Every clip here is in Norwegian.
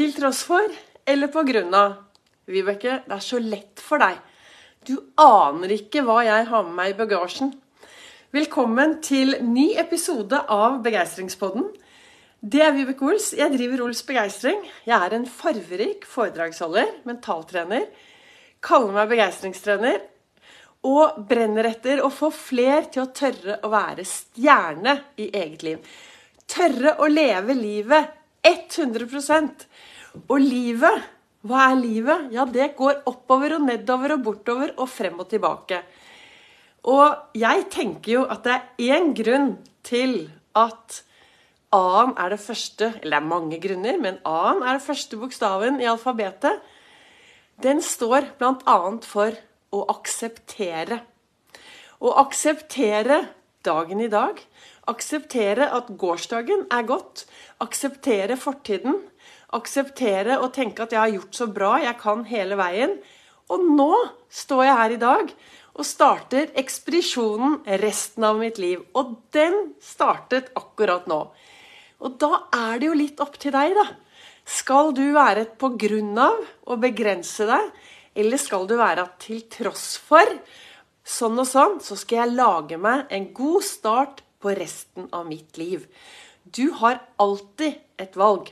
Til tross for eller på grunn av. Vibeke, det er så lett for deg. Du aner ikke hva jeg har med meg i bagasjen. Velkommen til ny episode av Begeistringspodden. Det er Vibeke Ols. Jeg driver Ols Begeistring. Jeg er en farverik foredragsholder, mentaltrener. Kaller meg begeistringstrener. Og brenner etter å få fler til å tørre å være stjerne i eget liv. Tørre å leve livet 100% Og livet, hva er livet? Ja, det går oppover og nedover og bortover og frem og tilbake. Og jeg tenker jo at det er én grunn til at A-en er det første Eller det er mange grunner, men A-en er det første bokstaven i alfabetet. Den står bl.a. for å akseptere. Å akseptere dagen i dag. Akseptere at gårsdagen er godt. Akseptere fortiden. Akseptere og tenke at jeg har gjort så bra jeg kan hele veien. Og nå står jeg her i dag og starter ekspedisjonen resten av mitt liv. Og den startet akkurat nå. Og da er det jo litt opp til deg, da. Skal du være på grunn av å begrense deg, eller skal du være til tross for sånn og sånn, så skal jeg lage meg en god start på resten av mitt liv. Du har alltid et valg.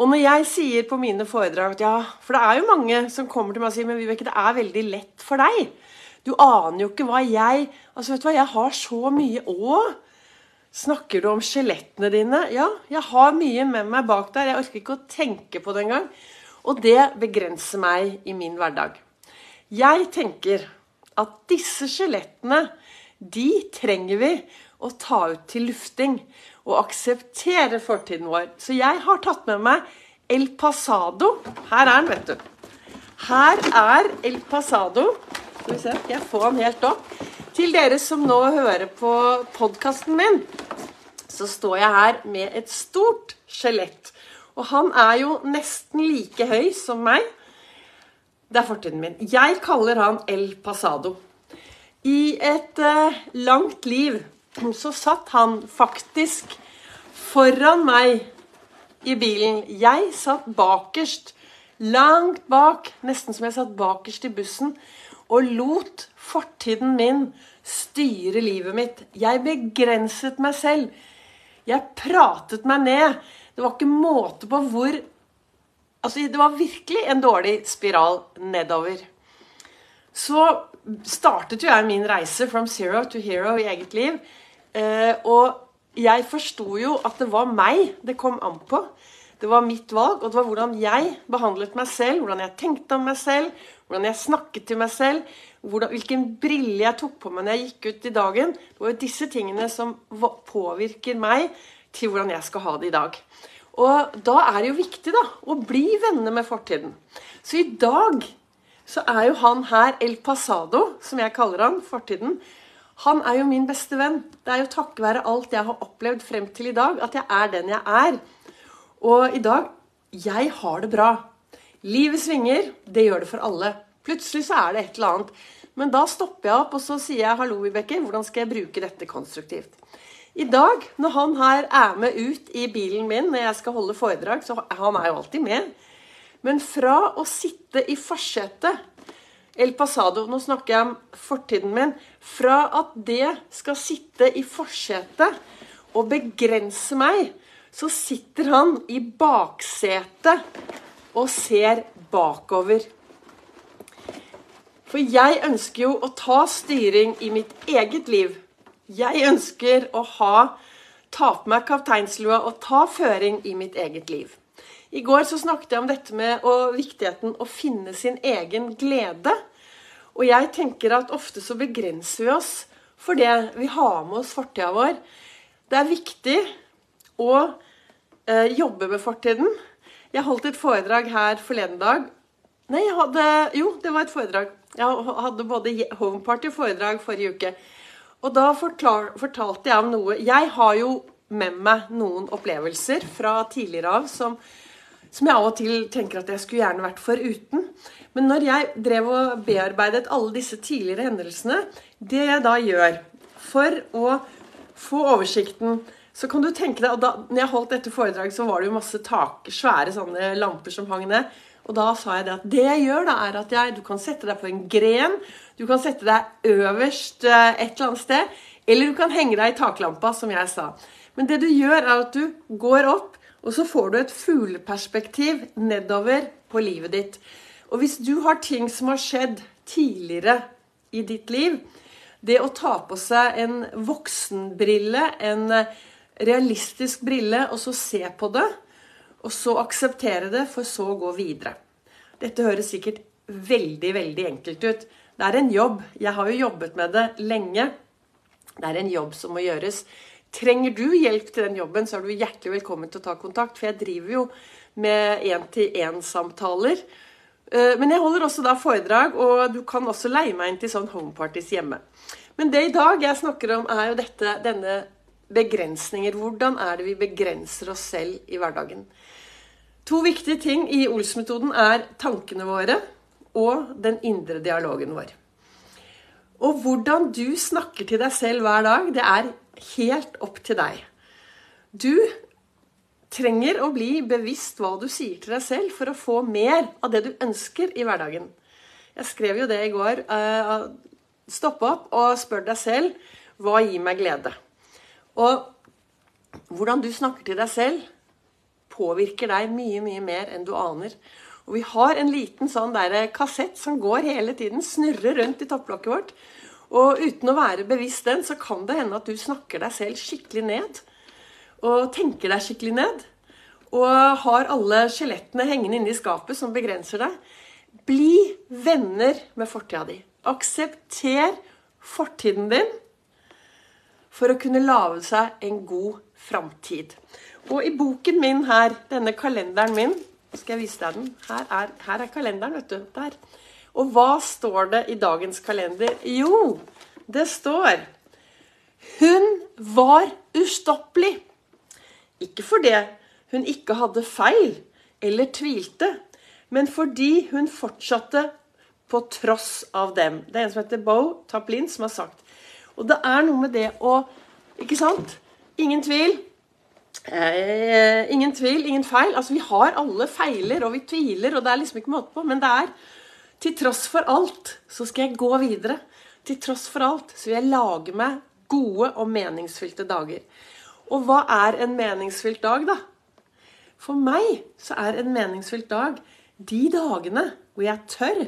Og når jeg sier på mine foredrag at ja, For det er jo mange som kommer til meg og sier men Vibeke, det er veldig lett for deg. Du aner jo ikke hva jeg Altså, vet du hva, jeg har så mye òg. Snakker du om skjelettene dine? Ja, jeg har mye med meg bak der. Jeg orker ikke å tenke på det engang. Og det begrenser meg i min hverdag. Jeg tenker at disse skjelettene, de trenger vi å ta ut til lufting. Og akseptere fortiden vår. Så jeg har tatt med meg El Pasado. Her er den, vet du. Her er El Pasado. Skal vi se, jeg får den helt opp? Til dere som nå hører på podkasten min, så står jeg her med et stort skjelett. Og han er jo nesten like høy som meg. Det er fortiden min. Jeg kaller han El Pasado. I et uh, langt liv så satt han faktisk foran meg i bilen. Jeg satt bakerst, langt bak, nesten som jeg satt bakerst i bussen, og lot fortiden min styre livet mitt. Jeg begrenset meg selv. Jeg pratet meg ned. Det var ikke måte på hvor Altså, det var virkelig en dårlig spiral nedover. Så startet jo jeg min reise from zero to hero i eget liv. Eh, og jeg forsto jo at det var meg det kom an på. Det var mitt valg, og det var hvordan jeg behandlet meg selv, hvordan jeg tenkte om meg selv, hvordan jeg snakket til meg selv, hvordan, hvilken brille jeg tok på meg når jeg gikk ut i dagen. Det var jo disse tingene som påvirker meg til hvordan jeg skal ha det i dag. Og da er det jo viktig da, å bli venner med fortiden. Så i dag så er jo han her El Pasado, som jeg kaller han, fortiden. Han er jo min beste venn. Det er jo takket være alt jeg har opplevd frem til i dag, at jeg er den jeg er. Og i dag jeg har det bra. Livet svinger. Det gjør det for alle. Plutselig så er det et eller annet. Men da stopper jeg opp og så sier jeg, 'Hallo, Vibeke, hvordan skal jeg bruke dette konstruktivt?' I dag, når han her er med ut i bilen min når jeg skal holde foredrag, så han er jo alltid med. Men fra å sitte i forsetet El Pasado, nå snakker jeg om fortiden min. Fra at det skal sitte i forsetet og begrense meg, så sitter han i baksetet og ser bakover. For jeg ønsker jo å ta styring i mitt eget liv. Jeg ønsker å ha, ta på meg kapteinslua og ta føring i mitt eget liv. I går så snakket jeg om dette med og viktigheten å finne sin egen glede. Og jeg tenker at ofte så begrenser vi oss for det vi har med oss fortida vår. Det er viktig å eh, jobbe med fortiden. Jeg holdt et foredrag her forleden dag. Nei, jeg hadde Jo, det var et foredrag. Jeg hadde både homeparty-foredrag forrige uke. Og da forklar, fortalte jeg om noe Jeg har jo med meg noen opplevelser fra tidligere av som, som jeg av og til tenker at jeg skulle gjerne vært foruten. Men når jeg drev og bearbeidet alle disse tidligere hendelsene Det jeg da gjør for å få oversikten, så kan du tenke deg, og da når jeg holdt dette foredraget, så var det jo masse tak, svære sånne lamper som hang ned. Og da sa jeg det at det jeg gjør, da, er at jeg, du kan sette deg på en gren. Du kan sette deg øverst eh, et eller annet sted. Eller du kan henge deg i taklampa, som jeg sa. Men det du gjør, er at du går opp, og så får du et fugleperspektiv nedover på livet ditt. Og hvis du har ting som har skjedd tidligere i ditt liv, det å ta på seg en voksenbrille, en eh, realistisk brille, og så se på det, og så akseptere det, for så å gå videre. Dette høres sikkert veldig, veldig enkelt ut. Det er en jobb. Jeg har jo jobbet med det lenge. Det er en jobb som må gjøres. Trenger du hjelp til den jobben, så er du hjertelig velkommen til å ta kontakt. For jeg driver jo med én-til-én-samtaler. Eh, men jeg holder også da foredrag, og du kan også leie meg inn til sånn homeparties hjemme. Men det i dag jeg snakker om, er jo dette, denne begrensninger. Hvordan er det vi begrenser oss selv i hverdagen? To viktige ting i Ols-metoden er tankene våre og den indre dialogen vår. Og hvordan du snakker til deg selv hver dag, det er helt opp til deg. Du trenger å bli bevisst hva du sier til deg selv for å få mer av det du ønsker i hverdagen. Jeg skrev jo det i går. Eh, stopp opp og spør deg selv hva gir meg glede. Og hvordan du snakker til deg selv, påvirker deg mye, mye mer enn du aner. Og vi har en liten sånn der kassett som går hele tiden, snurrer rundt i topplokket vårt. Og uten å være bevisst den, så kan det hende at du snakker deg selv skikkelig ned. Og tenker deg skikkelig ned. Og har alle skjelettene hengende inne i skapet som begrenser deg. Bli venner med fortida di. Aksepter fortiden din for å kunne lage seg en god framtid. Og i boken min her, denne kalenderen min Skal jeg vise deg den? Her er, her er kalenderen, vet du. Der. Og hva står det i dagens kalender? Jo, det står Hun var ustoppelig. Ikke fordi hun ikke hadde feil eller tvilte, men fordi hun fortsatte på tross av dem. Det er en som heter Bo Taplin, som har sagt. Og det er noe med det å Ikke sant? Ingen tvil. Eh, ingen tvil, ingen feil. Altså, Vi har alle feiler, og vi tviler, og det er liksom ikke måte på. Men det er til tross for alt så skal jeg gå videre. Til tross for alt så vil jeg lage meg gode og meningsfylte dager. Og hva er en meningsfylt dag, da? For meg så er en meningsfylt dag de dagene hvor jeg tør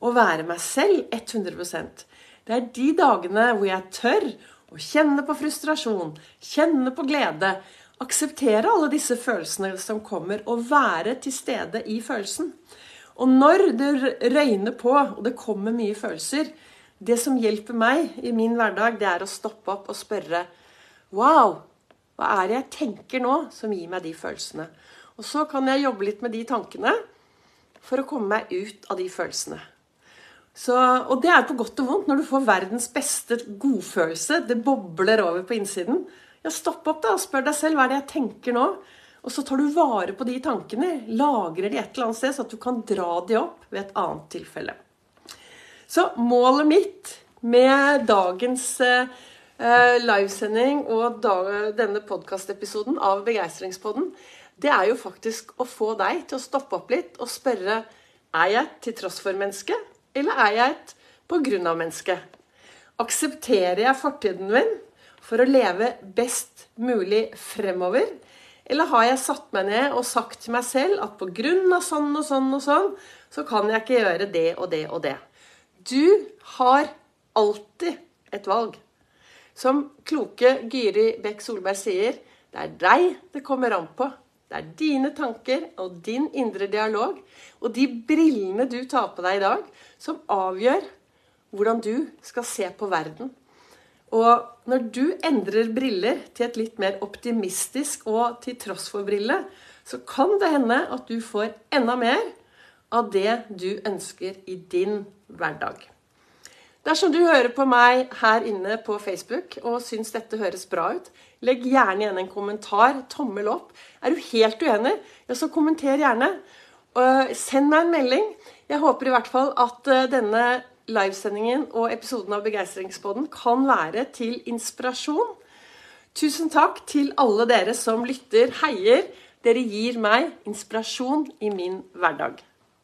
å være meg selv 100% Det er de dagene hvor jeg tør å kjenne på frustrasjon, kjenne på glede, akseptere alle disse følelsene som kommer, og være til stede i følelsen. Og når det røyner på, og det kommer mye følelser Det som hjelper meg i min hverdag, det er å stoppe opp og spørre Wow! Hva er det jeg tenker nå som gir meg de følelsene? Og så kan jeg jobbe litt med de tankene for å komme meg ut av de følelsene. Så, og det er på godt og vondt når du får verdens beste godfølelse. Det bobler over på innsiden. Ja, Stopp opp da og spør deg selv hva er det jeg tenker nå. Og så tar du vare på de tankene, lagrer de et eller annet sted, så at du kan dra de opp ved et annet tilfelle. Så målet mitt med dagens eh, livesending og denne podkastepisoden av Begeistringspodden, det er jo faktisk å få deg til å stoppe opp litt og spørre er jeg til tross for menneske, eller er jeg et på grunn av menneske? Aksepterer jeg fortiden min for å leve best mulig fremover? Eller har jeg satt meg ned og sagt til meg selv at pga. sånn og sånn og sånn, så kan jeg ikke gjøre det og det og det. Du har alltid et valg. Som kloke Gyri Bekk Solberg sier, det er deg det kommer an på. Det er dine tanker og din indre dialog og de brillene du tar på deg i dag, som avgjør hvordan du skal se på verden og når du endrer briller til et litt mer optimistisk og til tross for-brille, så kan det hende at du får enda mer av det du ønsker i din hverdag. Dersom du hører på meg her inne på Facebook og syns dette høres bra ut, legg gjerne igjen en kommentar. Tommel opp. Er du helt uenig, ja, så kommenter gjerne. Send meg en melding. Jeg håper i hvert fall at eh, denne livesendingen og episoden av Begeistringspodden kan være til inspirasjon. Tusen takk til alle dere som lytter, heier. Dere gir meg inspirasjon i min hverdag.